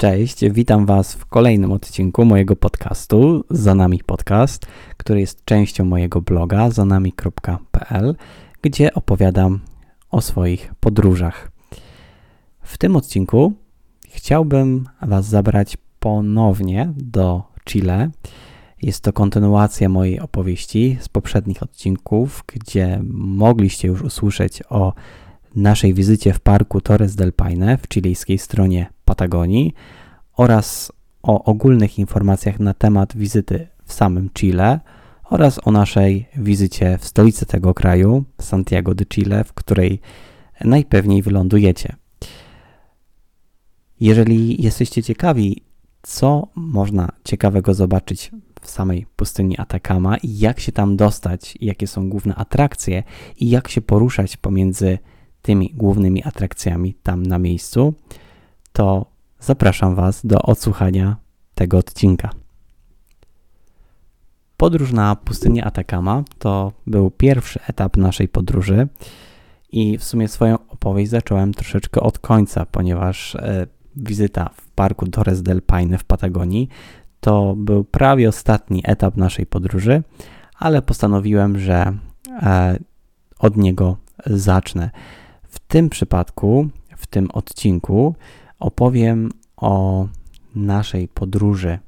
Cześć, witam Was w kolejnym odcinku mojego podcastu Za nami podcast, który jest częścią mojego bloga zanami.pl, gdzie opowiadam o swoich podróżach. W tym odcinku chciałbym Was zabrać ponownie do Chile. Jest to kontynuacja mojej opowieści z poprzednich odcinków, gdzie mogliście już usłyszeć o naszej wizycie w parku Torres del Paine w chilijskiej stronie Patagonii oraz o ogólnych informacjach na temat wizyty w samym Chile oraz o naszej wizycie w stolicy tego kraju, Santiago de Chile, w której najpewniej wylądujecie. Jeżeli jesteście ciekawi, co można ciekawego zobaczyć w samej pustyni Atacama i jak się tam dostać, jakie są główne atrakcje i jak się poruszać pomiędzy tymi głównymi atrakcjami tam na miejscu, to zapraszam Was do odsłuchania tego odcinka. Podróż na pustynię Atacama to był pierwszy etap naszej podróży i w sumie swoją opowieść zacząłem troszeczkę od końca, ponieważ e, wizyta w parku Torres del Paine w Patagonii to był prawie ostatni etap naszej podróży, ale postanowiłem, że e, od niego zacznę. W tym przypadku, w tym odcinku opowiem o naszej podróży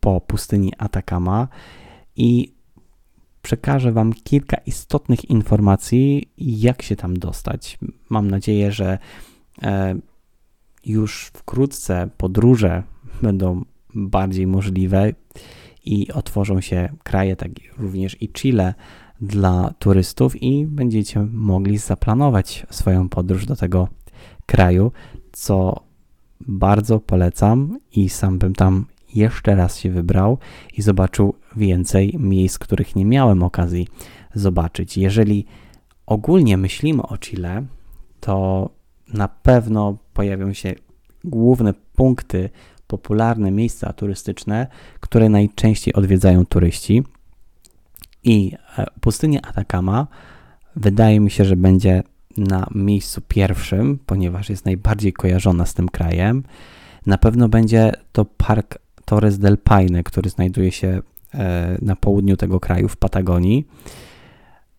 po pustyni Atacama i przekażę Wam kilka istotnych informacji, jak się tam dostać. Mam nadzieję, że e, już wkrótce podróże będą bardziej możliwe i otworzą się kraje, tak również i Chile dla turystów i będziecie mogli zaplanować swoją podróż do tego kraju, co bardzo polecam i sam bym tam jeszcze raz się wybrał i zobaczył więcej miejsc, których nie miałem okazji zobaczyć. Jeżeli ogólnie myślimy o Chile, to na pewno pojawią się główne punkty, popularne miejsca turystyczne, które najczęściej odwiedzają turyści. I e, pustynia Atacama wydaje mi się, że będzie na miejscu pierwszym, ponieważ jest najbardziej kojarzona z tym krajem. Na pewno będzie to park Torres del Paine, który znajduje się e, na południu tego kraju, w Patagonii.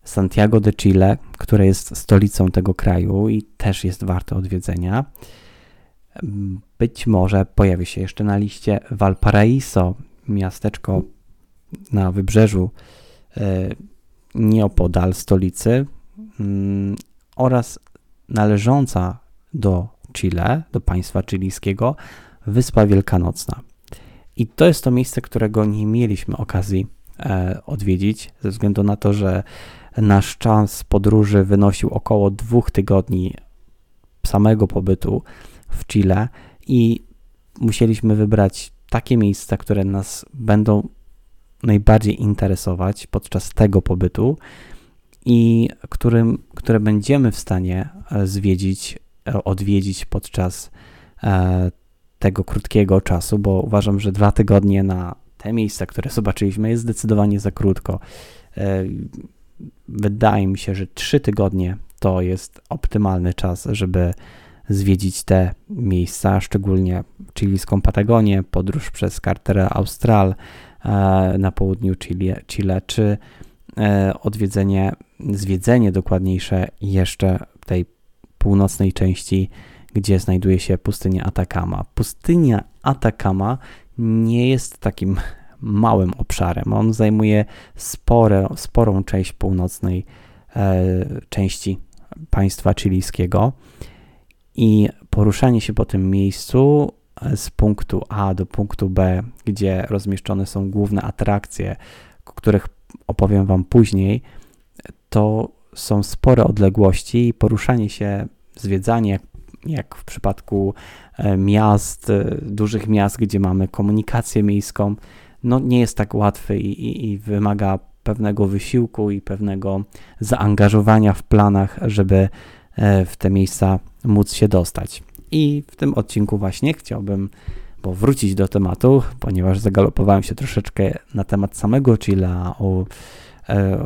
Santiago de Chile, które jest stolicą tego kraju i też jest warte odwiedzenia. Być może pojawi się jeszcze na liście Valparaiso, miasteczko na wybrzeżu e, nieopodal stolicy mm, oraz należąca do Chile, do państwa chilijskiego, Wyspa Wielkanocna. I to jest to miejsce, którego nie mieliśmy okazji e, odwiedzić, ze względu na to, że nasz czas podróży wynosił około dwóch tygodni samego pobytu w Chile i musieliśmy wybrać takie miejsca, które nas będą najbardziej interesować podczas tego pobytu i którym, które będziemy w stanie e, zwiedzić, e, odwiedzić podczas e, tego krótkiego czasu, bo uważam, że dwa tygodnie na te miejsca, które zobaczyliśmy, jest zdecydowanie za krótko. Wydaje mi się, że trzy tygodnie to jest optymalny czas, żeby zwiedzić te miejsca, szczególnie chilijską Patagonię, podróż przez Cartera Austral na południu Chile, Chile czy odwiedzenie zwiedzenie dokładniejsze jeszcze tej północnej części, gdzie znajduje się pustynia Atacama. Pustynia Atacama nie jest takim małym obszarem. On zajmuje spore, sporą część północnej e, części państwa chilijskiego i poruszanie się po tym miejscu e, z punktu A do punktu B, gdzie rozmieszczone są główne atrakcje, o których opowiem Wam później, to są spore odległości i poruszanie się, zwiedzanie, jak w przypadku e, miast, e, dużych miast, gdzie mamy komunikację miejską, no nie jest tak łatwy i, i, i wymaga pewnego wysiłku i pewnego zaangażowania w planach, żeby e, w te miejsca móc się dostać. I w tym odcinku właśnie chciałbym bo wrócić do tematu, ponieważ zagalopowałem się troszeczkę na temat samego Chile, o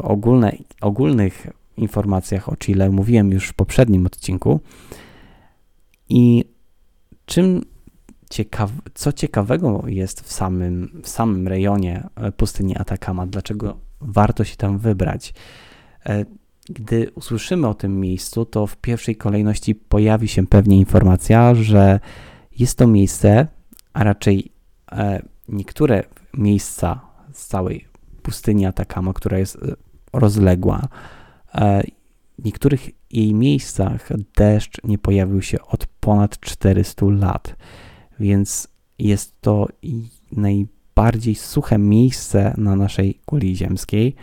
ogólne, ogólnych informacjach o Chile mówiłem już w poprzednim odcinku. I czym ciekaw co ciekawego jest w samym, w samym rejonie e, pustyni Atakama, dlaczego warto się tam wybrać. E, gdy usłyszymy o tym miejscu, to w pierwszej kolejności pojawi się pewnie informacja, że jest to miejsce, a raczej e, niektóre miejsca z całej pustyni Atakama, która jest rozległa, w niektórych jej miejscach deszcz nie pojawił się od ponad 400 lat więc jest to najbardziej suche miejsce na naszej kuli ziemskiej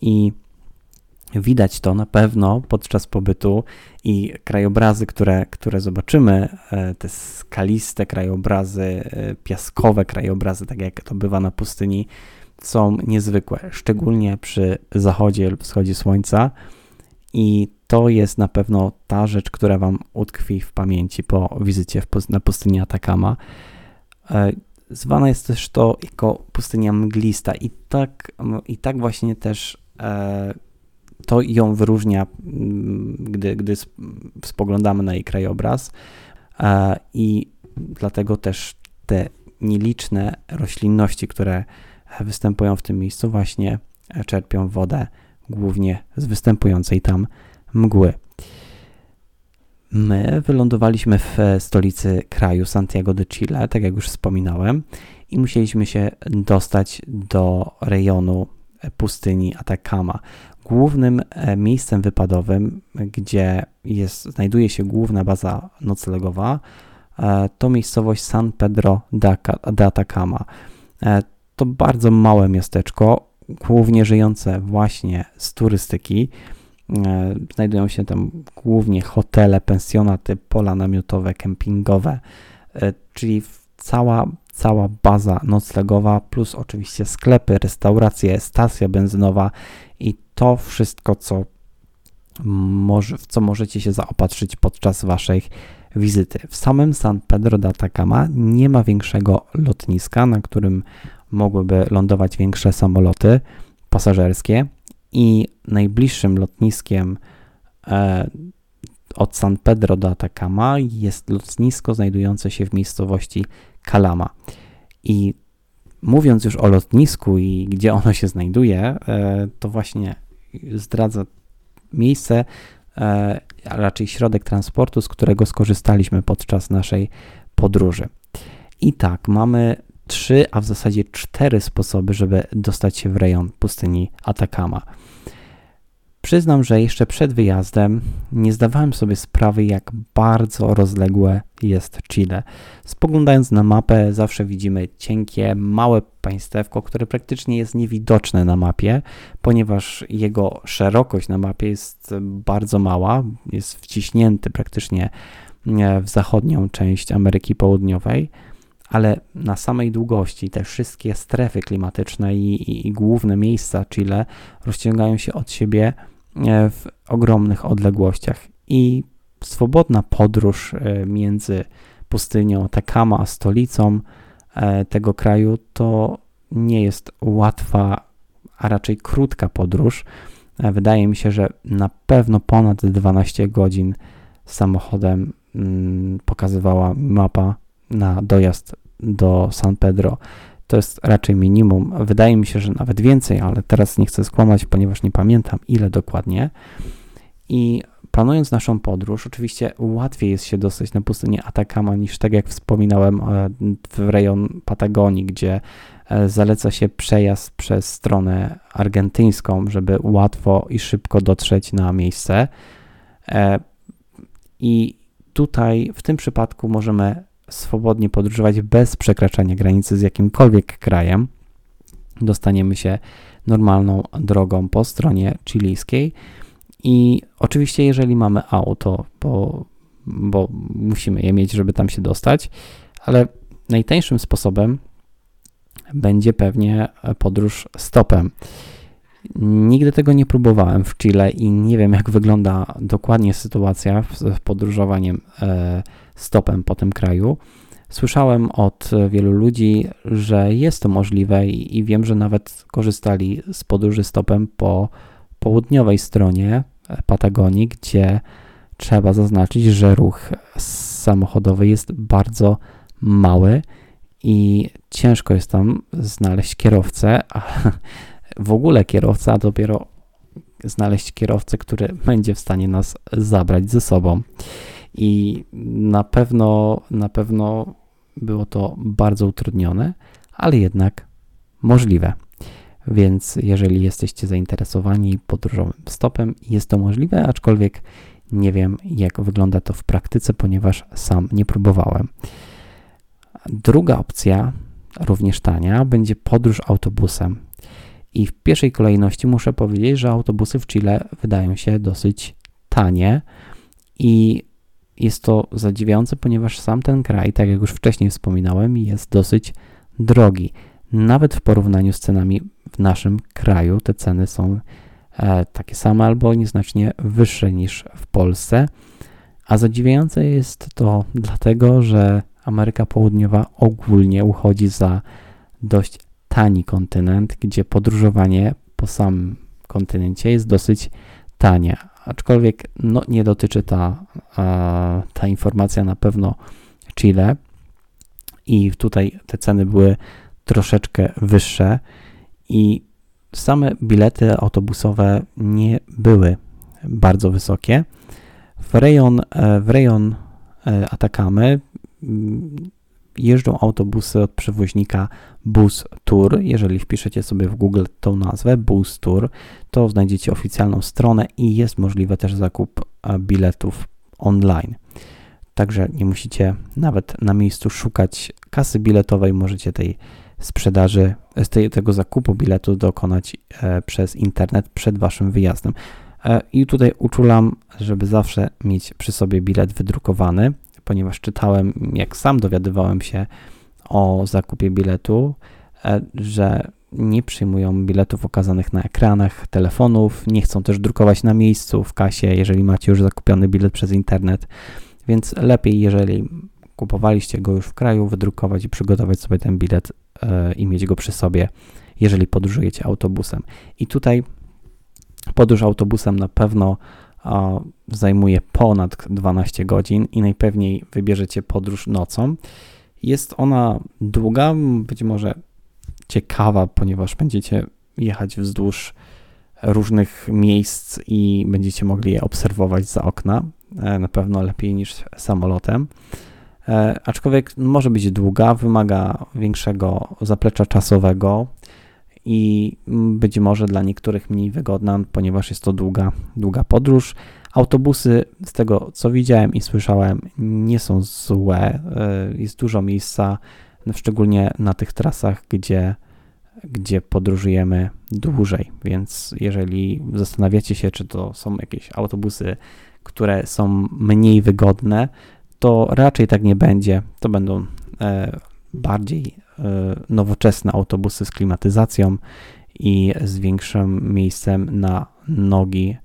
i widać to na pewno podczas pobytu i krajobrazy, które, które zobaczymy, e, te skaliste krajobrazy, e, piaskowe krajobrazy, tak jak to bywa na pustyni, są niezwykłe, szczególnie przy zachodzie lub wschodzie słońca. I to jest na pewno ta rzecz, która Wam utkwi w pamięci po wizycie na pustyni Atakama. E, zwana jest też to jako pustynia mglista i tak, i tak właśnie też e, to ją wyróżnia, gdy, gdy spoglądamy na jej krajobraz e, i dlatego też te nieliczne roślinności, które występują w tym miejscu właśnie czerpią wodę głównie z występującej tam mgły. My wylądowaliśmy w stolicy kraju Santiago de Chile, tak jak już wspominałem, i musieliśmy się dostać do rejonu pustyni Atacama. Głównym e, miejscem wypadowym, gdzie jest, znajduje się główna baza noclegowa, e, to miejscowość San Pedro de Atacama. To bardzo małe miasteczko, głównie żyjące właśnie z turystyki. E, znajdują się tam głównie hotele, pensjonaty, pola namiotowe, kempingowe, e, czyli cała, cała baza noclegowa, plus oczywiście sklepy, restauracje, stacja benzynowa i to wszystko, co, może, w co możecie się zaopatrzyć podczas waszej wizyty. W samym San Pedro de Atacama nie ma większego lotniska, na którym mogłyby lądować większe samoloty pasażerskie i najbliższym lotniskiem e, od San Pedro do Atacama jest lotnisko znajdujące się w miejscowości Calama. I mówiąc już o lotnisku i gdzie ono się znajduje, e, to właśnie zdradza miejsce, e, a raczej środek transportu, z którego skorzystaliśmy podczas naszej podróży. I tak, mamy trzy, a w zasadzie cztery sposoby, żeby dostać się w rejon pustyni Atakama. Przyznam, że jeszcze przed wyjazdem nie zdawałem sobie sprawy, jak bardzo rozległe jest Chile. Spoglądając na mapę, zawsze widzimy cienkie, małe państewko, które praktycznie jest niewidoczne na mapie, ponieważ jego szerokość na mapie jest bardzo mała, jest wciśnięty praktycznie w zachodnią część Ameryki Południowej ale na samej długości te wszystkie strefy klimatyczne i, i, i główne miejsca Chile rozciągają się od siebie e, w ogromnych odległościach i swobodna podróż e, między pustynią Takama a stolicą e, tego kraju to nie jest łatwa, a raczej krótka podróż. Wydaje mi się, że na pewno ponad 12 godzin samochodem mm, pokazywała mapa na dojazd do San Pedro. To jest raczej minimum. Wydaje mi się, że nawet więcej, ale teraz nie chcę skłamać, ponieważ nie pamiętam ile dokładnie. I planując naszą podróż, oczywiście łatwiej jest się dostać na pustynię Atacama niż tak jak wspominałem e, w rejon Patagonii, gdzie e, zaleca się przejazd przez stronę argentyńską, żeby łatwo i szybko dotrzeć na miejsce. E, I tutaj w tym przypadku możemy swobodnie podróżować bez przekraczania granicy z jakimkolwiek krajem. Dostaniemy się normalną drogą po stronie chilijskiej. I oczywiście, jeżeli mamy auto, bo, bo musimy je mieć, żeby tam się dostać, ale najtańszym sposobem będzie pewnie podróż stopem. Nigdy tego nie próbowałem w Chile i nie wiem, jak wygląda dokładnie sytuacja z podróżowaniem e, stopem po tym kraju. Słyszałem od wielu ludzi, że jest to możliwe i wiem, że nawet korzystali z podróży stopem po południowej stronie Patagonii, gdzie trzeba zaznaczyć, że ruch samochodowy jest bardzo mały i ciężko jest tam znaleźć kierowcę, a w ogóle kierowca, a dopiero znaleźć kierowcę, który będzie w stanie nas zabrać ze sobą. I na pewno, na pewno było to bardzo utrudnione, ale jednak możliwe. Więc jeżeli jesteście zainteresowani podróżą stopem, jest to możliwe, aczkolwiek nie wiem, jak wygląda to w praktyce, ponieważ sam nie próbowałem. Druga opcja, również tania, będzie podróż autobusem. I w pierwszej kolejności muszę powiedzieć, że autobusy w Chile wydają się dosyć tanie i jest to zadziwiające, ponieważ sam ten kraj, tak jak już wcześniej wspominałem, jest dosyć drogi. Nawet w porównaniu z cenami w naszym kraju, te ceny są e, takie same albo nieznacznie wyższe niż w Polsce. A zadziwiające jest to dlatego, że Ameryka Południowa ogólnie uchodzi za dość tani kontynent, gdzie podróżowanie po samym kontynencie jest dosyć tanie. Aczkolwiek no, nie dotyczy ta, ta informacja na pewno Chile i tutaj te ceny były troszeczkę wyższe i same bilety autobusowe nie były bardzo wysokie. W rejon, e, w rejon e, Atakamy jeżdżą autobusy od przewoźnika Bus Tour. Jeżeli wpiszecie sobie w Google tą nazwę Bus Tour, to znajdziecie oficjalną stronę i jest możliwe też zakup e, biletów online. Także nie musicie nawet na miejscu szukać kasy biletowej, możecie tej sprzedaży, z tej, tego zakupu biletu dokonać e, przez internet przed waszym wyjazdem. E, I tutaj uczulam, żeby zawsze mieć przy sobie bilet wydrukowany, ponieważ czytałem, jak sam dowiadywałem się o zakupie biletu, e, że nie przyjmują biletów okazanych na ekranach telefonów, nie chcą też drukować na miejscu w kasie, jeżeli macie już zakupiony bilet przez internet. Więc lepiej, jeżeli kupowaliście go już w kraju, wydrukować i przygotować sobie ten bilet e, i mieć go przy sobie, jeżeli podróżujecie autobusem. I tutaj podróż autobusem na pewno zajmuje ponad 12 godzin i najpewniej wybierzecie podróż nocą. Jest ona długa, być może ciekawa, ponieważ będziecie jechać wzdłuż różnych miejsc i będziecie mogli je obserwować za okna. E, na pewno lepiej niż samolotem. E, aczkolwiek może być długa, wymaga większego zaplecza czasowego i być może dla niektórych mniej wygodna, ponieważ jest to długa, długa podróż. Autobusy, z tego co widziałem i słyszałem, nie są złe. E, jest dużo miejsca, szczególnie na tych trasach, gdzie, gdzie podróżujemy dłużej. Więc jeżeli zastanawiacie się, czy to są jakieś autobusy, które są mniej wygodne, to raczej tak nie będzie. To będą e, bardziej e, nowoczesne autobusy z klimatyzacją i z większym miejscem na nogi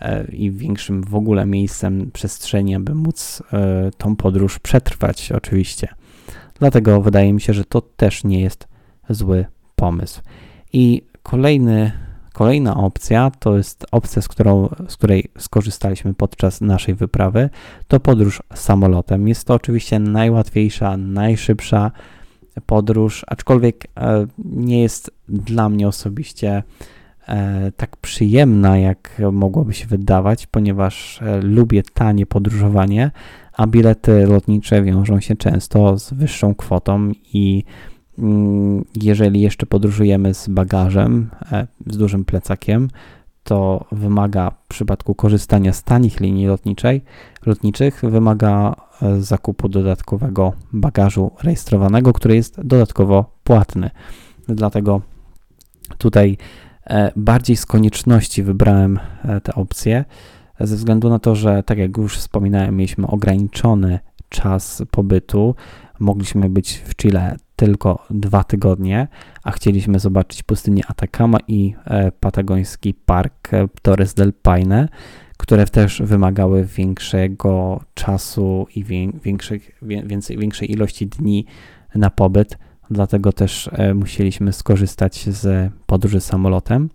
e, i większym w ogóle miejscem przestrzeni, aby móc e, tą podróż przetrwać, oczywiście. Dlatego wydaje mi się, że to też nie jest zły pomysł. I kolejny, kolejna opcja to jest opcja, z, którą, z której skorzystaliśmy podczas naszej wyprawy, to podróż samolotem. Jest to oczywiście najłatwiejsza, najszybsza podróż, aczkolwiek e, nie jest dla mnie osobiście e, tak przyjemna, jak mogłoby się wydawać, ponieważ e, lubię tanie podróżowanie, a bilety lotnicze wiążą się często z wyższą kwotą i jeżeli jeszcze podróżujemy z bagażem, z dużym plecakiem, to wymaga w przypadku korzystania z tanich linii lotniczej, lotniczych, wymaga e, zakupu dodatkowego bagażu rejestrowanego, który jest dodatkowo płatny. Dlatego tutaj e, bardziej z konieczności wybrałem e, tę opcję, ze względu na to, że tak jak już wspominałem, mieliśmy ograniczony czas pobytu. Mogliśmy być w Chile tylko dwa tygodnie, a chcieliśmy zobaczyć pustynię Atacama i e, patagoński park e, Torres del Paine, które też wymagały większego czasu i większej, więcej, większej ilości dni na pobyt. Dlatego też e, musieliśmy skorzystać z podróży samolotem.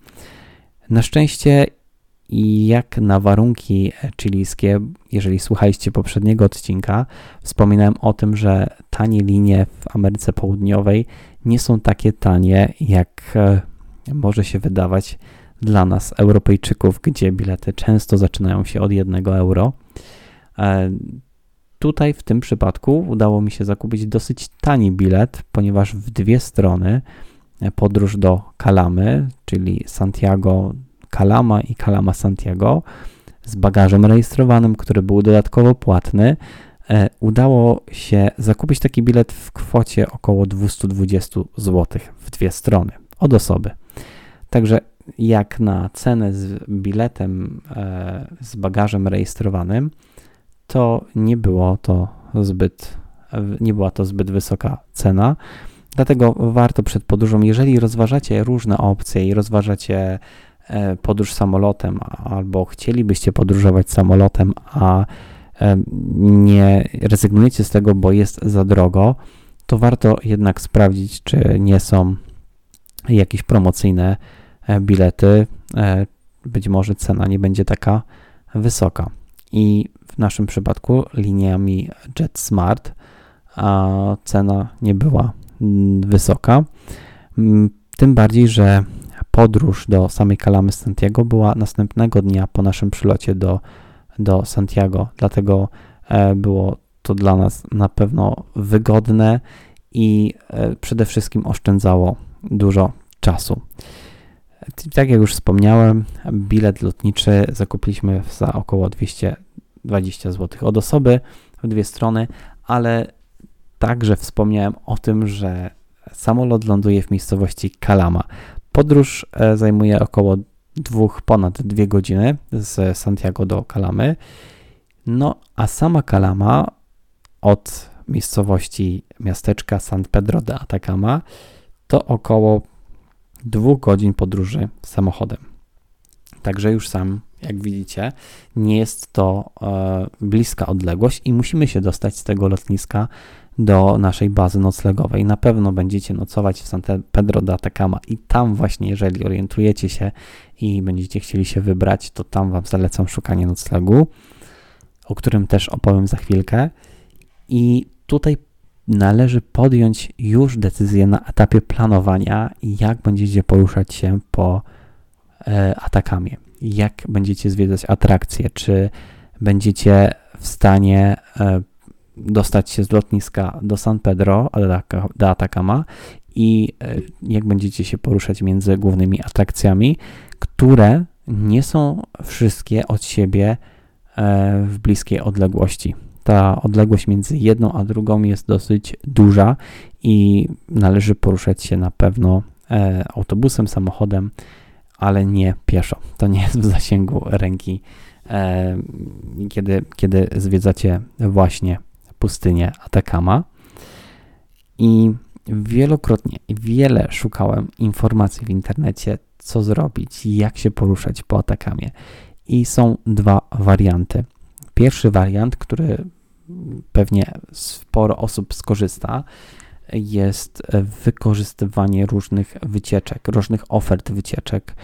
Na szczęście jak na warunki chilijskie, jeżeli słuchaliście poprzedniego odcinka, wspominałem o tym, że tanie linie w Ameryce Południowej nie są takie tanie, jak e, może się wydawać dla nas, Europejczyków, gdzie bilety często zaczynają się od 1 euro. E, tutaj w tym przypadku udało mi się zakupić dosyć tani bilet, ponieważ w dwie strony e, podróż do Kalamy, czyli Santiago Kalama i Kalama Santiago z bagażem rejestrowanym, który był dodatkowo płatny, e, udało się zakupić taki bilet w kwocie około 220 zł w dwie strony od osoby. Także jak na cenę z biletem e, z bagażem rejestrowanym, to nie było to zbyt, nie była to zbyt wysoka cena. Dlatego warto przed podróżą, jeżeli rozważacie różne opcje i rozważacie podróż samolotem, albo chcielibyście podróżować samolotem, a e, nie rezygnujecie z tego, bo jest za drogo, to warto jednak sprawdzić, czy nie są jakieś promocyjne E, bilety, e, być może cena nie będzie taka wysoka. I w naszym przypadku liniami JetSmart cena nie była mm, wysoka. Tym bardziej, że podróż do samej Kalamy Santiago była następnego dnia po naszym przylocie do, do Santiago, dlatego e, było to dla nas na pewno wygodne i przede wszystkim oszczędzało dużo czasu. Tak jak już wspomniałem, bilet lotniczy zakupiliśmy za około 220 zł od osoby w dwie strony, ale także wspomniałem o tym, że samolot ląduje w miejscowości Kalama. Podróż e, zajmuje około dwóch, ponad dwie godziny z Santiago do Kalamy. No, a sama Kalama od miejscowości miasteczka San Pedro de Atacama to około dwóch godzin podróży samochodem. Także już sam, jak widzicie, nie jest to e, bliska odległość i musimy się dostać z tego lotniska do naszej bazy noclegowej. Na pewno będziecie nocować w San Pedro de Atacama i tam właśnie, jeżeli orientujecie się i będziecie chcieli się wybrać, to tam Wam zalecam szukanie noclegu, o którym też opowiem za chwilkę. I tutaj należy podjąć już decyzję na etapie planowania, jak będziecie poruszać się po e, Atakamie, jak będziecie zwiedzać atrakcje, czy będziecie w stanie e, dostać się z lotniska do San Pedro, do Atacama i e, jak będziecie się poruszać między głównymi atrakcjami, które nie są wszystkie od siebie e, w bliskiej odległości ta odległość między jedną a drugą jest dosyć duża i należy poruszać się na pewno e, autobusem, samochodem, ale nie pieszo. To nie jest w zasięgu ręki, kiedy, kiedy zwiedzacie właśnie pustynię Atakama. I wielokrotnie, wiele szukałem informacji w internecie, co zrobić, jak się poruszać po Atakamie. I są dwa warianty. Pierwszy wariant, który pewnie sporo osób skorzysta, jest wykorzystywanie różnych wycieczek, różnych ofert wycieczek.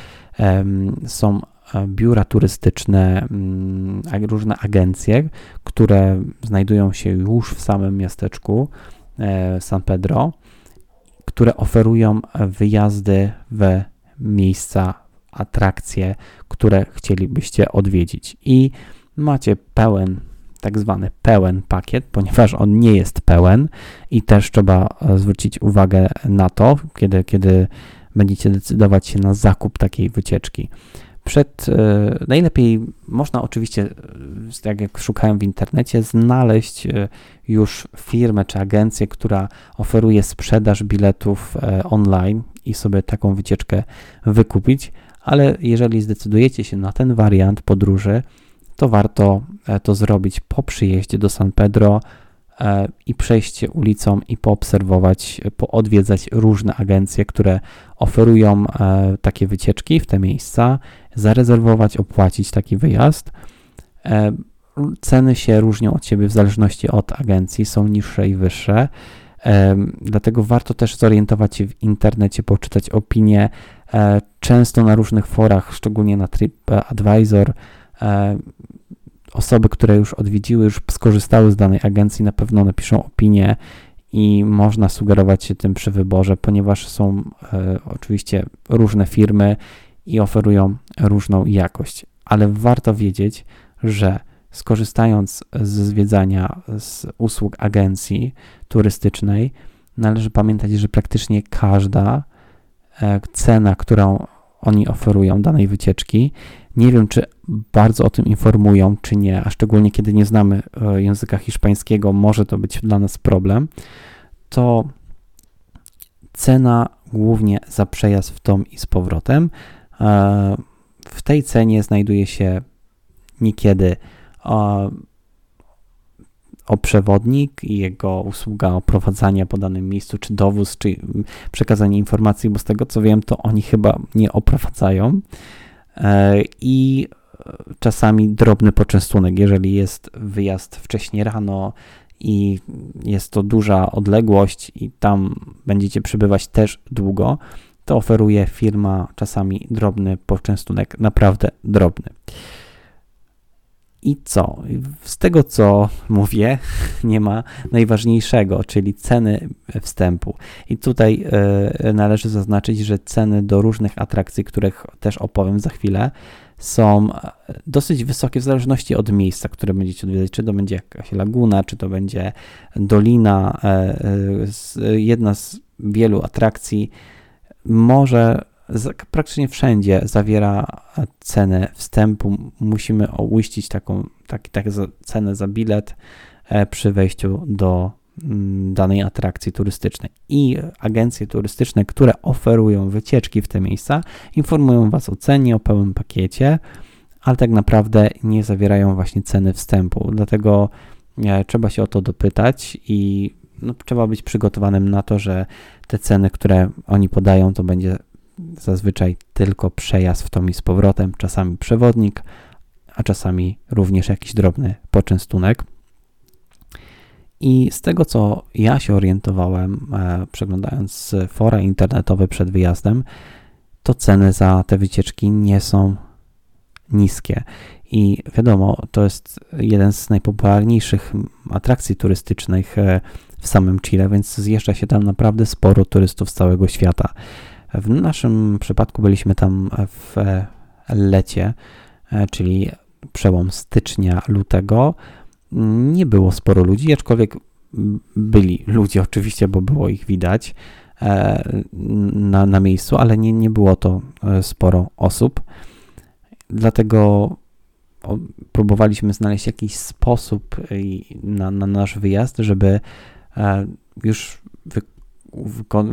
Są biura turystyczne, mm, różne agencje, które znajdują się już w samym miasteczku e, San Pedro, które oferują wyjazdy w miejsca, atrakcje, które chcielibyście odwiedzić. I macie pełen tak zwany pełen pakiet, ponieważ on nie jest pełen i też trzeba e, zwrócić uwagę na to, kiedy, kiedy będziecie decydować się na zakup takiej wycieczki. Przed, e, najlepiej można oczywiście, e, tak jak szukałem w internecie, znaleźć już firmę czy agencję, która oferuje sprzedaż biletów online i sobie taką wycieczkę wykupić, ale jeżeli zdecydujecie się na ten wariant podróży, to warto e, to zrobić po przyjeździe do San Pedro e, i przejście ulicą i poobserwować, poodwiedzać różne agencje, które oferują e, takie wycieczki w te miejsca, zarezerwować, opłacić taki wyjazd. Ceny się różnią od siebie w zależności od agencji, są niższe i wyższe. Dlatego warto też zorientować się w internecie, poczytać opinie Często na różnych forach, szczególnie na TripAdvisor, osoby, które już odwiedziły, już skorzystały z danej agencji, na pewno napiszą opinię i można sugerować się tym przy wyborze, ponieważ są e, oczywiście różne firmy i oferują różną jakość. Ale warto wiedzieć, że skorzystając z zwiedzania z usług agencji turystycznej, należy pamiętać, że praktycznie każda e, cena, którą oni oferują danej wycieczki, nie wiem, czy bardzo o tym informują, czy nie, a szczególnie kiedy nie znamy e, języka hiszpańskiego, może to być dla nas problem. To cena głównie za przejazd w tom i z powrotem. E, w tej cenie znajduje się niekiedy e, oprzewodnik i jego usługa oprowadzania po danym miejscu, czy dowóz, czy przekazanie informacji, bo z tego co wiem, to oni chyba nie oprowadzają. E, i czasami drobny poczęstunek, jeżeli jest wyjazd wcześniej rano i jest to duża odległość i tam będziecie przebywać też długo, to oferuje firma czasami drobny poczęstunek, naprawdę drobny. I co? Z tego, co mówię, nie ma najważniejszego, czyli ceny wstępu. I tutaj y, należy zaznaczyć, że ceny do różnych atrakcji, których też opowiem za chwilę, są dosyć wysokie w zależności od miejsca, które będziecie odwiedzać. Czy to będzie jakaś laguna, czy to będzie dolina. Y, jedna z wielu atrakcji może praktycznie wszędzie zawiera cenę wstępu. Musimy uiścić taką tak, tak cenę za bilet e, przy wejściu do mm, danej atrakcji turystycznej. I agencje turystyczne, które oferują wycieczki w te miejsca, informują Was o cenie, o pełnym pakiecie, ale tak naprawdę nie zawierają właśnie ceny wstępu. Dlatego e, trzeba się o to dopytać i no, trzeba być przygotowanym na to, że te ceny, które oni podają, to będzie zazwyczaj tylko przejazd w tom i z powrotem, czasami przewodnik, a czasami również jakiś drobny poczęstunek. I z tego, co ja się orientowałem, e, przeglądając fora internetowe przed wyjazdem, to ceny za te wycieczki nie są niskie. I wiadomo, to jest jeden z najpopularniejszych atrakcji turystycznych e, w samym Chile, więc zjeżdża się tam naprawdę sporo turystów z całego świata. W naszym przypadku byliśmy tam w lecie, e, czyli przełom stycznia, lutego. Nie było sporo ludzi, aczkolwiek byli ludzie oczywiście, bo było ich widać e, na, na miejscu, ale nie, nie było to e, sporo osób. Dlatego próbowaliśmy znaleźć jakiś sposób na, na nasz wyjazd, żeby już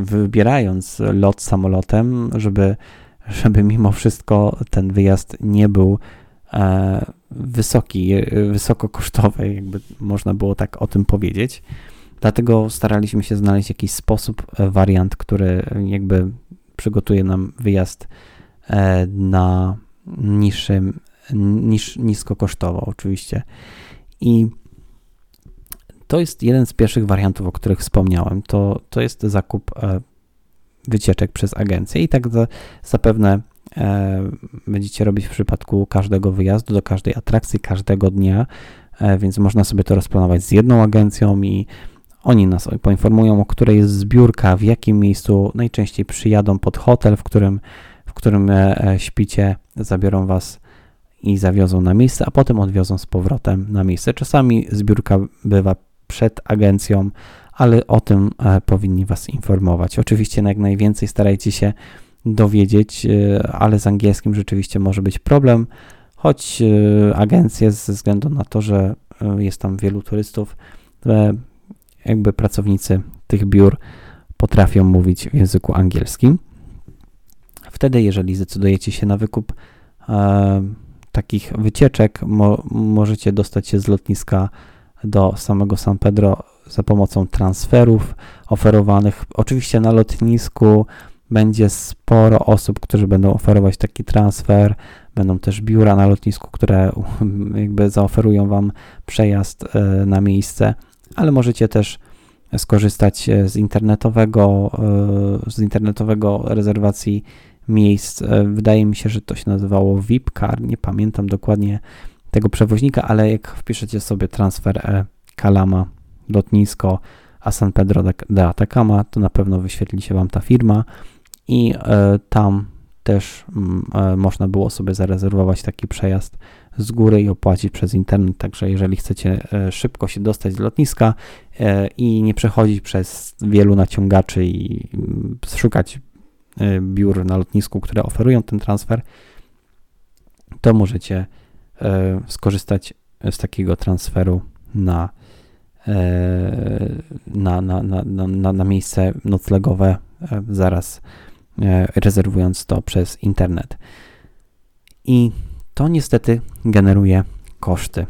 wybierając lot samolotem, żeby, żeby mimo wszystko ten wyjazd nie był e, wysoki, wysokokosztowy, jakby można było tak o tym powiedzieć. Dlatego staraliśmy się znaleźć jakiś sposób, e, wariant, który jakby przygotuje nam wyjazd e, na niższym, niż, niskokosztowo oczywiście. I to jest jeden z pierwszych wariantów, o których wspomniałem. To, to jest zakup e, wycieczek przez agencję i tak zapewne e, będziecie robić w przypadku każdego wyjazdu, do każdej atrakcji, każdego dnia, e, więc można sobie to rozplanować z jedną agencją i oni nas poinformują, o której jest zbiórka, w jakim miejscu najczęściej przyjadą pod hotel, w którym, w którym śpicie, zabiorą was i zawiozą na miejsce, a potem odwiozą z powrotem na miejsce. Czasami zbiórka bywa przed agencją, ale o tym e, powinni Was informować. Oczywiście jak najwięcej starajcie się dowiedzieć, e, ale z angielskim rzeczywiście może być problem, choć e, agencje ze względu na to, że jest tam wielu turystów, jakby pracownicy tych biur potrafią mówić w języku angielskim. Wtedy, jeżeli zdecydujecie się na wykup e, takich wycieczek, mo, możecie dostać się z lotniska do samego San Pedro za pomocą transferów oferowanych. Oczywiście na lotnisku będzie sporo osób, którzy będą oferować taki transfer. Będą też biura na lotnisku, które jakby zaoferują Wam przejazd e, na miejsce, ale możecie też skorzystać e, z internetowego, e, z internetowego rezerwacji miejsc. Wydaje mi się, że to się nazywało VIP Car, nie pamiętam dokładnie tego przewoźnika, ale jak wpiszecie sobie transfer Kalama, lotnisko, a San Pedro de Atacama, to na pewno wyświetli się Wam ta firma i tam też mm, e, można było sobie zarezerwować taki przejazd z góry i opłacić przez internet. Także jeżeli chcecie e, szybko się dostać z lotniska e, i nie przechodzić przez wielu naciągaczy i mm, szukać biur na lotnisku, które oferują ten transfer, to możecie skorzystać z takiego transferu na, na, na, na, na, na miejsce noclegowe zaraz E, rezerwując to przez internet. I to niestety generuje koszty.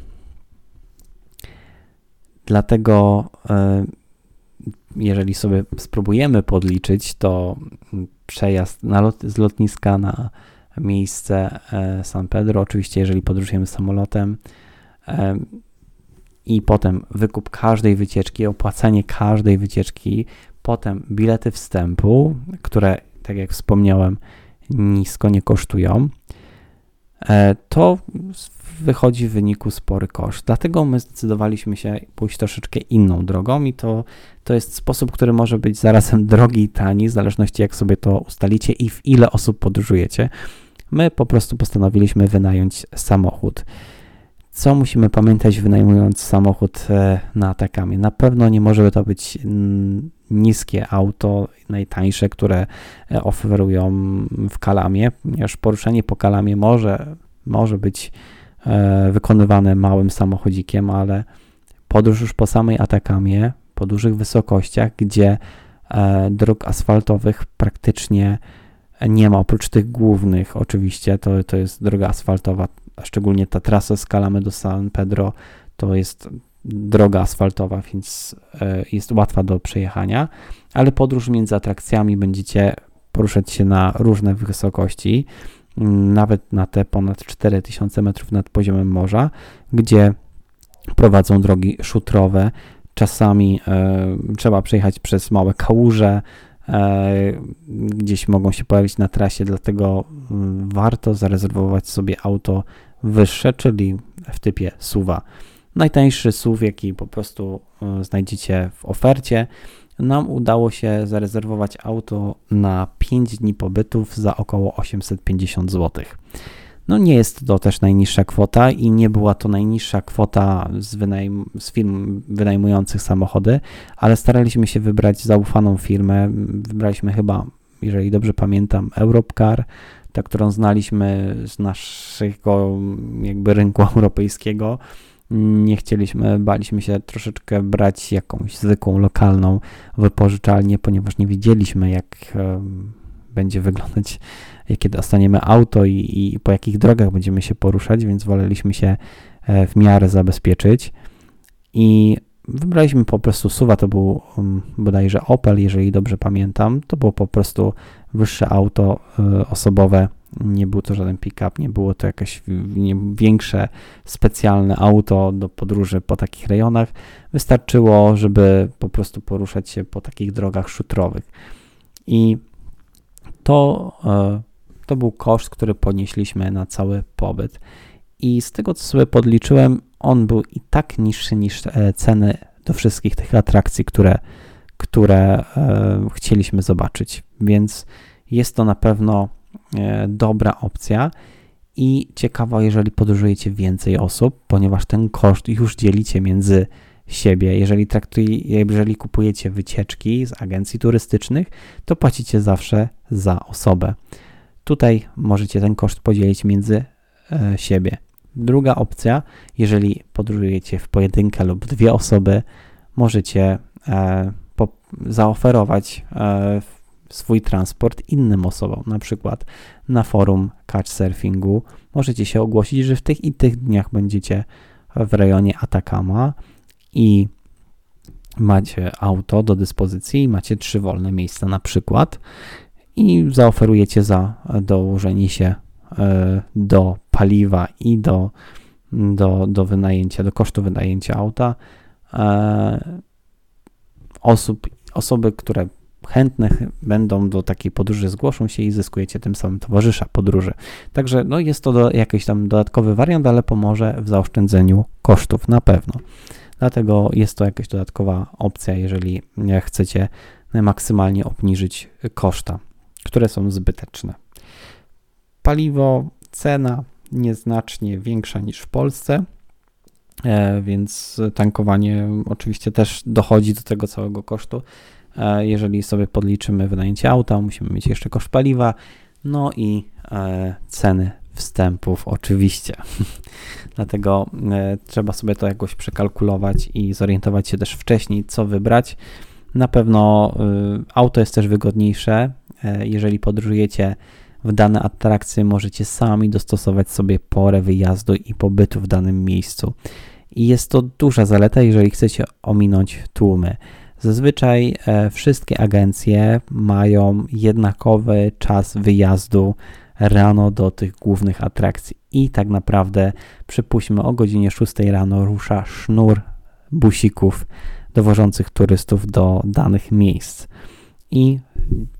Dlatego, e, jeżeli sobie spróbujemy podliczyć, to przejazd lot, z lotniska na miejsce e, San Pedro, oczywiście, jeżeli podróżujemy samolotem, i potem wykup każdej wycieczki, opłacanie każdej wycieczki, potem bilety wstępu, które tak jak wspomniałem, nisko nie kosztują, e, to wychodzi w wyniku spory koszt. Dlatego my zdecydowaliśmy się pójść troszeczkę inną drogą i to, to jest sposób, który może być zarazem drogi i tani, w zależności jak sobie to ustalicie i w ile osób podróżujecie. My po prostu postanowiliśmy wynająć samochód. Co musimy pamiętać, wynajmując samochód e, na Atakamie? Na pewno nie może to być niskie auto, najtańsze, które e, oferują w Kalamie, ponieważ poruszenie po Kalamie może, może być e, wykonywane małym samochodzikiem, ale podróż już po samej Atakamie, po dużych wysokościach, gdzie dróg asfaltowych praktycznie nie ma, oprócz tych głównych oczywiście, to, to jest droga asfaltowa szczególnie ta trasa z Kalamy do San Pedro to jest droga asfaltowa, więc e, jest łatwa do przejechania, ale podróż między atrakcjami będziecie poruszać się na różne wysokości, nawet na te ponad 4000 metrów nad poziomem morza, gdzie prowadzą drogi szutrowe. Czasami e, trzeba przejechać przez małe kałuże, E, gdzieś mogą się pojawić na trasie, dlatego mm, warto zarezerwować sobie auto wyższe, czyli w typie SUVa. Najtańszy SUV, jaki po prostu e, znajdziecie w ofercie. Nam udało się zarezerwować auto na 5 dni pobytów za około 850 zł. No nie jest to też najniższa kwota i nie była to najniższa kwota z, wynajm- z firm wynajmujących samochody, ale staraliśmy się wybrać zaufaną firmę. Wybraliśmy chyba, jeżeli dobrze pamiętam, Europcar, ta, którą znaliśmy z naszego jakby rynku europejskiego. Nie chcieliśmy, baliśmy się troszeczkę brać jakąś zwykłą, lokalną wypożyczalnię, ponieważ nie wiedzieliśmy, jak będzie wyglądać kiedy dostaniemy auto i, i po jakich drogach będziemy się poruszać, więc woleliśmy się e, w miarę zabezpieczyć. I wybraliśmy po prostu suwa, to był bodajże Opel, jeżeli dobrze pamiętam, to było po prostu wyższe auto y, osobowe, nie był to żaden pick-up, nie było to jakieś większe, specjalne auto do podróży po takich rejonach. Wystarczyło, żeby po prostu poruszać się po takich drogach szutrowych. I to y, to był koszt, który ponieśliśmy na cały pobyt. I z tego, co sobie podliczyłem, on był i tak niższy niż e, ceny do wszystkich tych atrakcji, które, które e, chcieliśmy zobaczyć. Więc jest to na pewno e, dobra opcja i ciekawa, jeżeli podróżujecie więcej osób, ponieważ ten koszt już dzielicie między siebie. Jeżeli, traktuje, jeżeli kupujecie wycieczki z agencji turystycznych, to płacicie zawsze za osobę. Tutaj możecie ten koszt podzielić między e, siebie. Druga opcja, jeżeli podróżujecie w pojedynkę lub dwie osoby, możecie e, zaoferować e, swój transport innym osobom. Na przykład na forum Couchsurfingu możecie się ogłosić, że w tych i tych dniach będziecie w rejonie Atacama i macie auto do dyspozycji, macie trzy wolne miejsca na przykład i zaoferujecie za dołożenie się e, do paliwa i do, do, do wynajęcia, do kosztu wynajęcia auta e, osób, osoby, które chętnych będą do takiej podróży, zgłoszą się i zyskujecie tym samym towarzysza podróży. Także no, jest to do, jakiś tam dodatkowy wariant, ale pomoże w zaoszczędzeniu kosztów na pewno. Dlatego jest to jakaś dodatkowa opcja, jeżeli chcecie maksymalnie obniżyć koszta, które są zbyteczne. Paliwo, cena nieznacznie większa niż w Polsce, e, więc tankowanie oczywiście też dochodzi do tego całego kosztu. E, jeżeli sobie podliczymy wynajęcie auta, musimy mieć jeszcze koszt paliwa, no i e, ceny wstępów oczywiście. Dlatego trzeba sobie to jakoś przekalkulować i zorientować się też wcześniej, co wybrać. Na pewno auto jest też wygodniejsze, jeżeli podróżujecie w dane atrakcje możecie sami dostosować sobie porę wyjazdu i pobytu w danym miejscu. I jest to duża zaleta, jeżeli chcecie ominąć tłumy. Zazwyczaj e, wszystkie agencje mają jednakowy czas wyjazdu rano do tych głównych atrakcji. I tak naprawdę, przypuśćmy, o godzinie 6 rano rusza sznur busików dowożących turystów do danych miejsc. I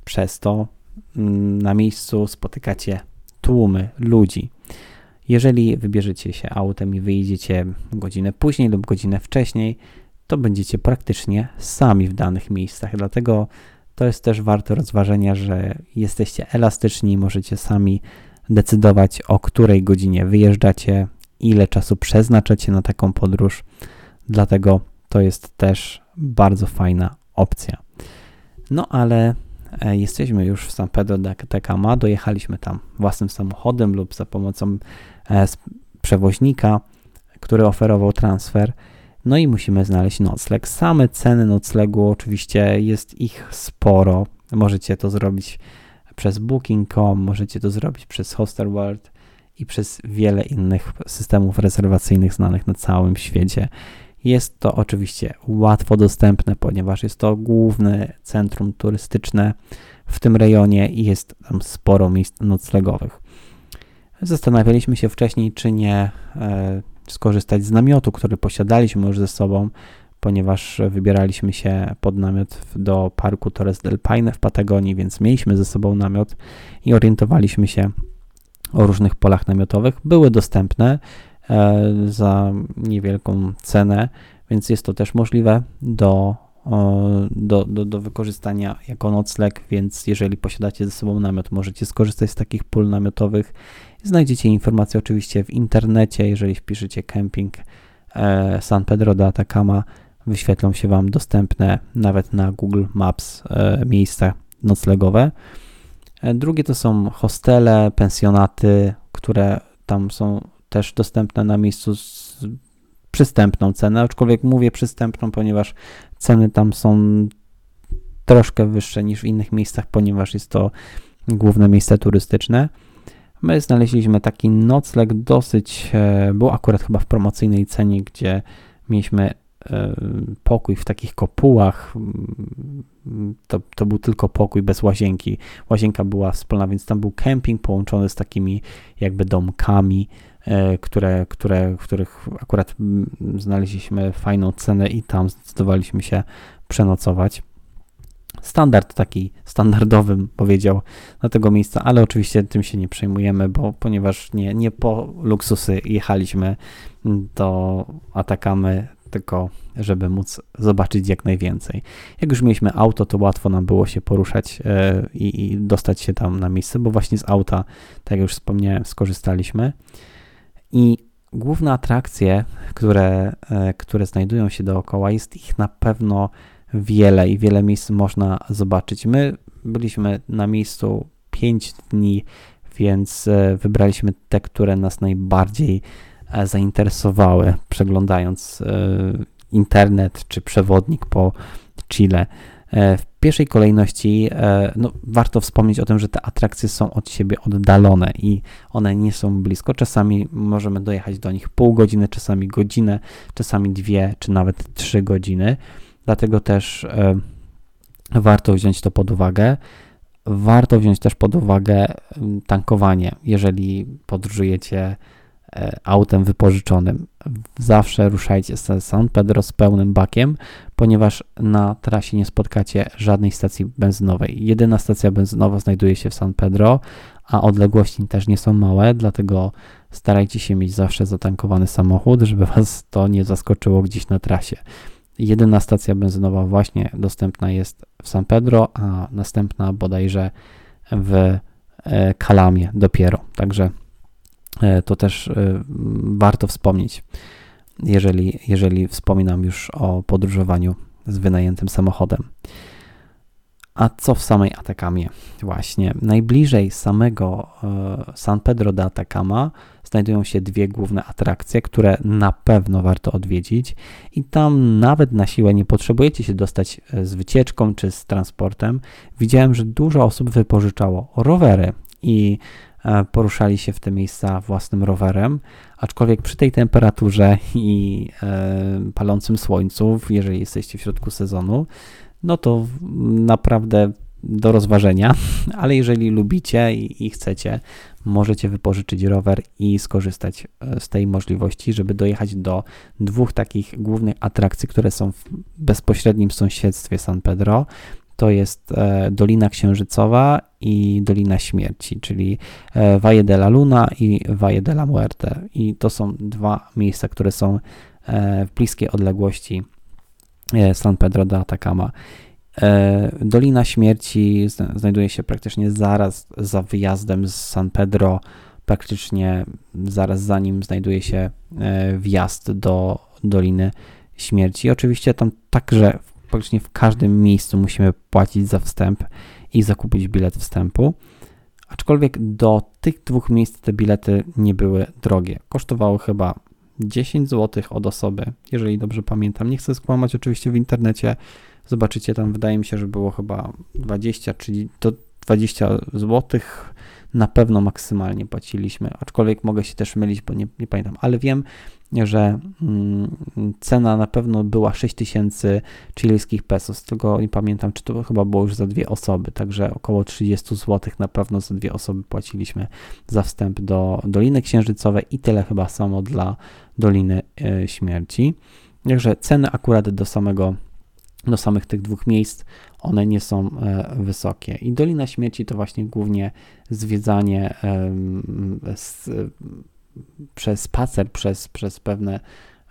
przez to Mm, na miejscu spotykacie tłumy ludzi. Jeżeli wybierzecie się autem i wyjedziecie godzinę później lub godzinę wcześniej, to będziecie praktycznie sami w danych miejscach. Dlatego to jest też warte rozważenia, że jesteście elastyczni, możecie sami decydować, o której godzinie wyjeżdżacie, ile czasu przeznaczacie na taką podróż. Dlatego to jest też bardzo fajna opcja. No ale E, jesteśmy już w San Pedro de Atacama, dojechaliśmy tam własnym samochodem lub za pomocą e, przewoźnika, który oferował transfer. No i musimy znaleźć nocleg. Same ceny noclegu, oczywiście jest ich sporo. Możecie to zrobić przez Booking.com, możecie to zrobić przez Hostelworld i przez wiele innych systemów rezerwacyjnych znanych na całym świecie. Jest to oczywiście łatwo dostępne, ponieważ jest to główne centrum turystyczne w tym rejonie i jest tam sporo miejsc noclegowych. Zastanawialiśmy się wcześniej, czy nie e, skorzystać z namiotu, który posiadaliśmy już ze sobą, ponieważ wybieraliśmy się pod namiot do parku Torres del Paine w Patagonii, więc mieliśmy ze sobą namiot i orientowaliśmy się o różnych polach namiotowych. Były dostępne, E, za niewielką cenę, więc jest to też możliwe do, do, do, do wykorzystania jako nocleg, więc jeżeli posiadacie ze sobą namiot, możecie skorzystać z takich pól namiotowych. Znajdziecie informacje oczywiście w internecie, jeżeli wpiszecie camping e, San Pedro de Atacama, wyświetlą się Wam dostępne nawet na Google Maps e, miejsca noclegowe. Drugie to są hostele, pensjonaty, które tam są też dostępne na miejscu z przystępną cenę, aczkolwiek mówię przystępną, ponieważ ceny tam są troszkę wyższe niż w innych miejscach, ponieważ jest to główne miejsce turystyczne. My znaleźliśmy taki nocleg dosyć, e, był akurat chyba w promocyjnej cenie, gdzie mieliśmy e, pokój w takich kopułach. To, to był tylko pokój bez łazienki. Łazienka była wspólna, więc tam był kemping połączony z takimi jakby domkami E, które, które, w których akurat znaleźliśmy fajną cenę i tam zdecydowaliśmy się przenocować. Standard taki standardowym powiedział na tego miejsca, ale oczywiście tym się nie przejmujemy, bo ponieważ nie, nie po luksusy jechaliśmy do Atakamy, tylko żeby móc zobaczyć jak najwięcej. Jak już mieliśmy auto, to łatwo nam było się poruszać e, i, i dostać się tam na miejsce, bo właśnie z auta, tak jak już wspomniałem, skorzystaliśmy. I główne atrakcje, które, e, które znajdują się dookoła, jest ich na pewno wiele i wiele miejsc można zobaczyć. My byliśmy na miejscu 5 dni, więc e, wybraliśmy te, które nas najbardziej e, zainteresowały, przeglądając internet czy przewodnik po Chile. E, w pierwszej kolejności e, no, warto wspomnieć o tym, że te atrakcje są od siebie oddalone i one nie są blisko. Czasami możemy dojechać do nich pół godziny, czasami godzinę, czasami dwie czy nawet trzy godziny. Dlatego też e, warto wziąć to pod uwagę. Warto wziąć też pod uwagę tankowanie, jeżeli podróżujecie autem wypożyczonym. Zawsze ruszajcie z San Pedro z pełnym bakiem, ponieważ na trasie nie spotkacie żadnej stacji benzynowej. Jedyna stacja benzynowa znajduje się w San Pedro, a odległości też nie są małe, dlatego starajcie się mieć zawsze zatankowany samochód, żeby Was to nie zaskoczyło gdzieś na trasie. Jedyna stacja benzynowa właśnie dostępna jest w San Pedro, a następna bodajże w Kalamie e, dopiero. Także e, to też e, warto wspomnieć, jeżeli, jeżeli wspominam już o podróżowaniu z wynajętym samochodem. A co w samej Atakamie? Właśnie, najbliżej samego San Pedro de Atacama znajdują się dwie główne atrakcje, które na pewno warto odwiedzić. I tam nawet na siłę nie potrzebujecie się dostać e, z wycieczką czy z transportem. Widziałem, że dużo osób wypożyczało rowery i e, poruszali się w te miejsca własnym rowerem, aczkolwiek przy tej temperaturze i e, palącym słońcu, jeżeli jesteście w środku sezonu, no to naprawdę do rozważenia, ale jeżeli lubicie i, i, chcecie, możecie wypożyczyć rower i skorzystać e, z tej możliwości, żeby dojechać do dwóch takich głównych atrakcji, które są w bezpośrednim sąsiedztwie San Pedro. To jest e, Dolina Księżycowa i Dolina Śmierci, czyli e, Valle de la Luna i Valle de la Muerte. I to są dwa miejsca, które są w bliskiej odległości San Pedro de Atacama. E, Dolina Śmierci znajduje się praktycznie zaraz za wyjazdem z San Pedro, praktycznie zaraz za nim znajduje się e, wjazd do Doliny Śmierci. Oczywiście tam także praktycznie w każdym miejscu musimy płacić za wstęp i zakupić bilet wstępu. Aczkolwiek do tych dwóch miejsc te bilety nie były drogie. Kosztowały chyba 10 zł od osoby, jeżeli dobrze pamiętam. Nie chcę skłamać oczywiście w internecie Zobaczycie tam, wydaje mi się, że było chyba 20, czyli do 20 zł na pewno maksymalnie płaciliśmy, aczkolwiek mogę się też mylić, bo nie, nie pamiętam, ale wiem, że mm, cena na pewno była 6000 chilijskich pesos, tylko nie pamiętam, czy to chyba było już za dwie osoby, także około 30 zł na pewno za dwie osoby płaciliśmy za wstęp do Doliny Księżycowej i tyle chyba samo dla Doliny y, Śmierci. Także ceny akurat do samego do samych tych dwóch miejsc, one nie są e, wysokie. I Dolina Śmieci to właśnie głównie zwiedzanie przez spacer, przez, przez pewne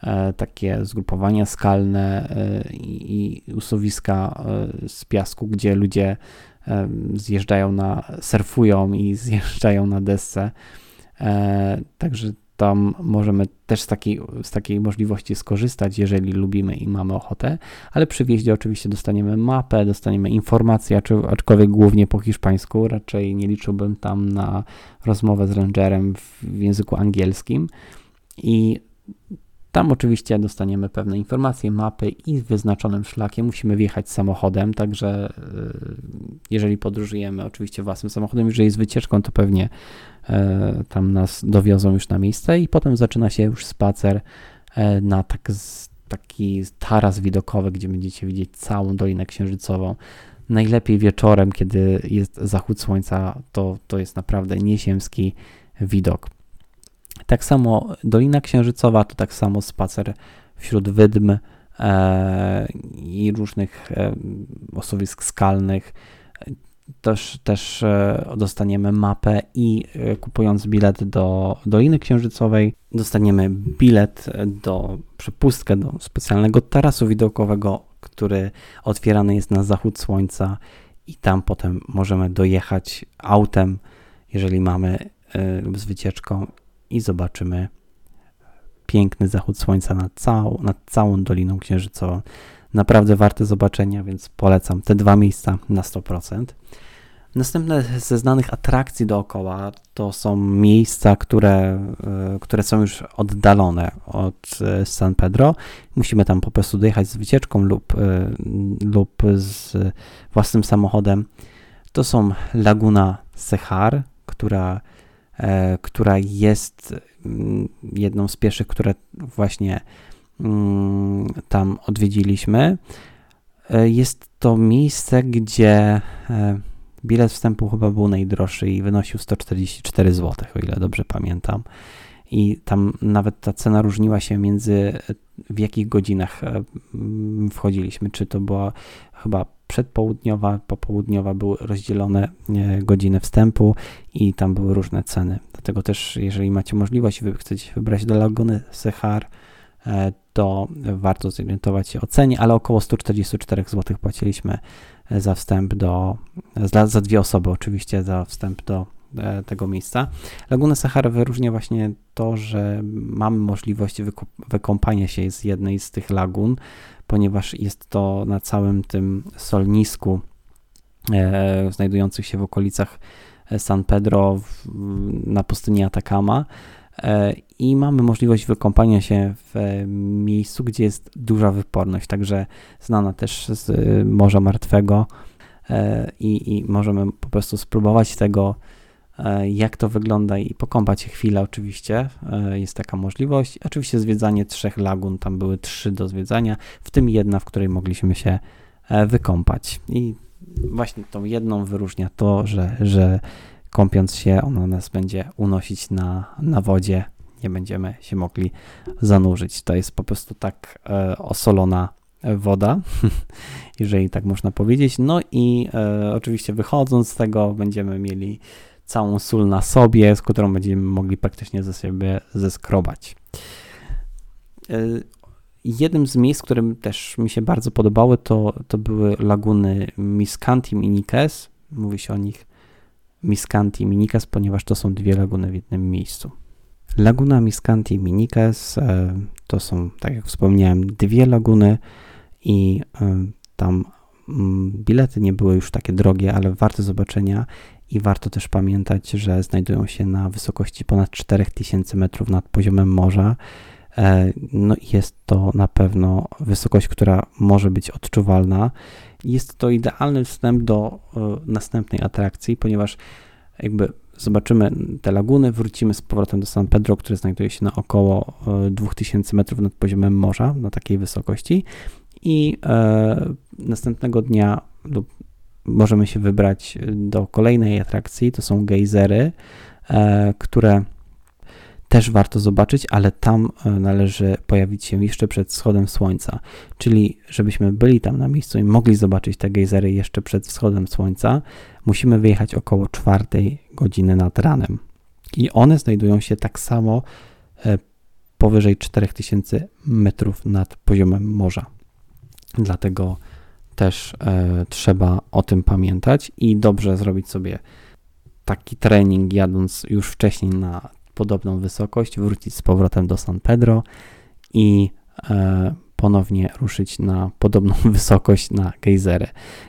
e, takie zgrupowania skalne e, i, i usuwiska z piasku, gdzie ludzie zjeżdżają na, surfują i zjeżdżają na desce. Także tam możemy też z takiej, z takiej możliwości skorzystać, jeżeli lubimy i mamy ochotę, ale przy wjeździe oczywiście dostaniemy mapę, dostaniemy informacje, aczkolwiek głównie po hiszpańsku, raczej nie liczyłbym tam na rozmowę z rangerem w języku angielskim. I tam oczywiście dostaniemy pewne informacje, mapy i wyznaczonym szlakiem musimy wjechać samochodem, także y, jeżeli podróżujemy oczywiście własnym samochodem, jeżeli jest wycieczką, to pewnie e, tam nas dowiozą już na miejsce i potem zaczyna się już spacer e, na tak, taki taras widokowy, gdzie będziecie widzieć całą Dolinę Księżycową. Najlepiej wieczorem, kiedy jest zachód słońca, to, to jest naprawdę nieziemski widok. Tak samo Dolina Księżycowa to tak samo spacer wśród wydm e, i różnych e, osuwisk skalnych. Też, też e, dostaniemy mapę i e, kupując bilet do Doliny Księżycowej dostaniemy bilet do przepustkę do specjalnego tarasu widokowego, który otwierany jest na zachód słońca i tam potem możemy dojechać autem, jeżeli mamy e, lub z wycieczką i zobaczymy piękny zachód słońca nad całą, nad całą Doliną Księżycową. Naprawdę warte zobaczenia, więc polecam te dwa miejsca na 100%. Następne ze znanych atrakcji dookoła to są miejsca, które, e, które są już oddalone od e, San Pedro. Musimy tam po prostu dojechać z wycieczką lub, e, lub z własnym samochodem. To są Laguna Sechar, która która jest mm, jedną z pierwszych, które właśnie mm, tam odwiedziliśmy. E, jest to miejsce, gdzie e, bilet wstępu chyba był najdroższy i wynosił 144 zł, o ile dobrze pamiętam. i tam nawet ta cena różniła się między w jakich godzinach wchodziliśmy, czy to była chyba przedpołudniowa, popołudniowa były rozdzielone godziny wstępu i tam były różne ceny. Dlatego też, jeżeli macie możliwość, wy chcecie wybrać do Laguny Sechar, e, to warto zorientować się o cenie, ale około 144 zł płaciliśmy za wstęp do, za, za dwie osoby oczywiście, za wstęp do e, tego miejsca. Laguna Sahara wyróżnia właśnie to, że mamy możliwość wykąpania się z jednej z tych lagun, ponieważ jest to na całym tym solnisku e, znajdujących się w okolicach San Pedro w, na pustyni Atacama. E, i mamy możliwość wykąpania się w miejscu, gdzie jest duża wyporność, także znana też z Morza Martwego e, i, i możemy po prostu spróbować tego, e, jak to wygląda i pokąpać się chwilę oczywiście, jest taka możliwość. Oczywiście zwiedzanie trzech lagun, tam były trzy do zwiedzania, w tym jedna, w której mogliśmy się wykąpać i właśnie tą jedną wyróżnia to, że, że kąpiąc się ona nas będzie unosić na, na wodzie, nie będziemy się mogli zanurzyć. To jest po prostu tak e, osolona woda, jeżeli tak można powiedzieć. No i e, oczywiście wychodząc z tego będziemy mieli całą sól na sobie, z którą będziemy mogli praktycznie ze siebie zeskrobać. E, jednym z miejsc, którym też mi się bardzo podobały, to, to były laguny Miscantim i Nikes. Mówi się o nich Miscanti i Minikas, ponieważ to są dwie laguny w jednym miejscu. Laguna Miscanti i Minikas e, to są, tak jak wspomniałem, dwie laguny i e, tam mm, bilety nie były już takie drogie, ale warte zobaczenia i warto też pamiętać, że znajdują się na wysokości ponad 4000 metrów nad poziomem morza. E, no i jest to na pewno wysokość, która może być odczuwalna jest to idealny wstęp do e, następnej atrakcji, ponieważ jakby zobaczymy te laguny, wrócimy z powrotem do San Pedro, które znajduje się na około 2000 e, metrów nad poziomem morza, na takiej wysokości i e, następnego dnia lub możemy się wybrać do kolejnej atrakcji, to są gejzery, e, które też warto zobaczyć, ale tam e, należy pojawić się jeszcze przed wschodem słońca. Czyli, żebyśmy byli tam na miejscu i mogli zobaczyć te gejzery jeszcze przed wschodem słońca, musimy wyjechać około czwartej godziny nad ranem. I one znajdują się tak samo e, powyżej 4000 metrów nad poziomem morza. Dlatego też e, trzeba o tym pamiętać i dobrze zrobić sobie taki trening, jadąc już wcześniej na podobną wysokość, wrócić z powrotem do San Pedro i e, ponownie ruszyć na podobną wysokość na gejzery.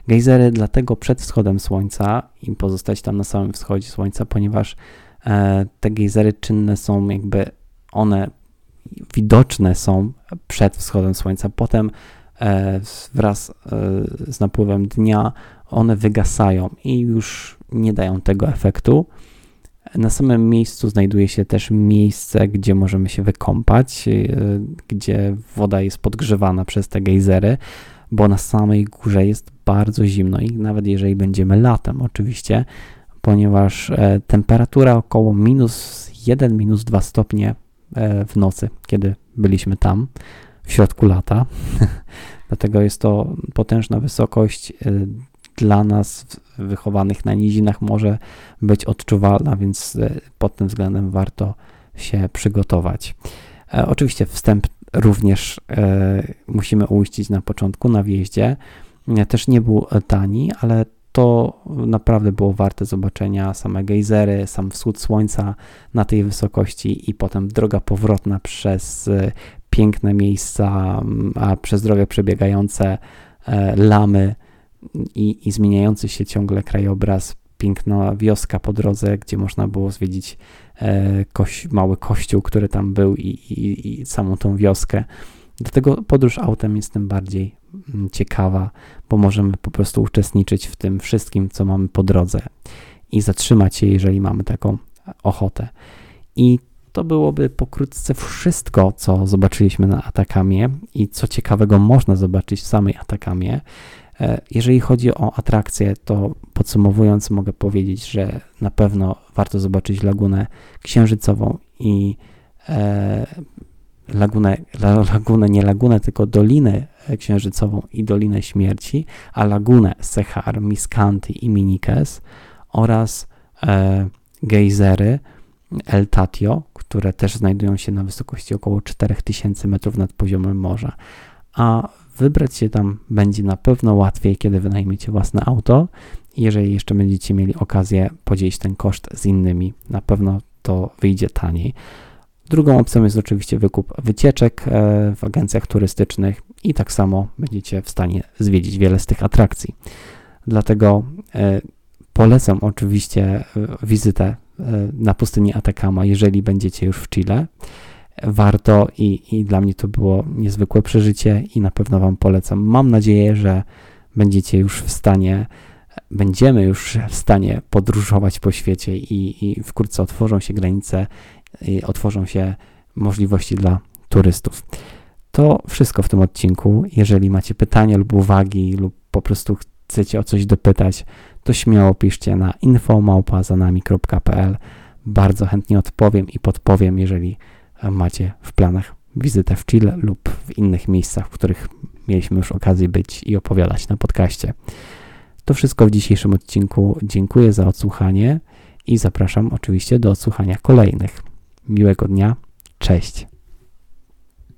Gejzery dlatego przed wschodem słońca i pozostać tam na samym wschodzie słońca, ponieważ e, te gejzery czynne są jakby one widoczne są przed wschodem słońca. Potem wraz e, z napływem dnia one wygasają i już nie dają tego efektu. Na samym miejscu znajduje się też miejsce, gdzie możemy się wykąpać, e, gdzie woda jest podgrzewana przez te gejzery, bo na samej górze jest bardzo zimno i nawet jeżeli będziemy latem, oczywiście, ponieważ e, temperatura około minus 1, minus 2 stopnie e, w nocy, kiedy byliśmy tam w środku lata. Dlatego jest to potężna wysokość dla nas wychowanych na nizinach może być odczuwalna, więc e, pod tym względem warto się przygotować. E, oczywiście wstęp również e, musimy uiścić na początku, na wjeździe. Też nie był tani, ale to naprawdę było warte zobaczenia. Same gejzery, sam wschód słońca na tej wysokości i potem droga powrotna przez piękne miejsca, a przez drogę przebiegające lamy i, i zmieniający się ciągle krajobraz, piękna wioska po drodze, gdzie można było zwiedzić e, koś, mały kościół, który tam był i, i, i samą tą wioskę. Dlatego podróż autem jest tym bardziej mm, ciekawa, bo możemy po prostu uczestniczyć w tym wszystkim, co mamy po drodze i zatrzymać się, jeżeli mamy taką ochotę. I to byłoby pokrótce wszystko, co zobaczyliśmy na Atakamie i co ciekawego można zobaczyć w samej Atakamie. E, jeżeli chodzi o atrakcje, to podsumowując, mogę powiedzieć, że na pewno warto zobaczyć lagunę księżycową i e, lagunę, lagunę, nie lagunę, tylko Dolinę Księżycową i Dolinę Śmierci, a lagunę Sechar, Miscanti i Minikes oraz e, gejzery El Tatio, które też znajdują się na wysokości około 4000 metrów nad poziomem morza. A wybrać się tam będzie na pewno łatwiej, kiedy wynajmiecie własne auto. Jeżeli jeszcze będziecie mieli okazję podzielić ten koszt z innymi, na pewno to wyjdzie taniej. Drugą opcją jest oczywiście wykup wycieczek e, w agencjach turystycznych i tak samo będziecie w stanie zwiedzić wiele z tych atrakcji. Dlatego e, polecam oczywiście e, wizytę na pustyni Atacama, jeżeli będziecie już w Chile. Warto i, i dla mnie to było niezwykłe przeżycie i na pewno Wam polecam. Mam nadzieję, że będziecie już w stanie, będziemy już w stanie podróżować po świecie i, i wkrótce otworzą się granice otworzą się możliwości dla turystów. To wszystko w tym odcinku. Jeżeli macie pytania lub uwagi, lub po prostu chcecie o coś dopytać, to śmiało piszcie na infomałpazanami.pl. Bardzo chętnie odpowiem i podpowiem, jeżeli macie w planach wizytę w Chile lub w innych miejscach, w których mieliśmy już okazję być i opowiadać na podcaście. To wszystko w dzisiejszym odcinku. Dziękuję za odsłuchanie i zapraszam oczywiście do odsłuchania kolejnych. Miłego dnia. Cześć.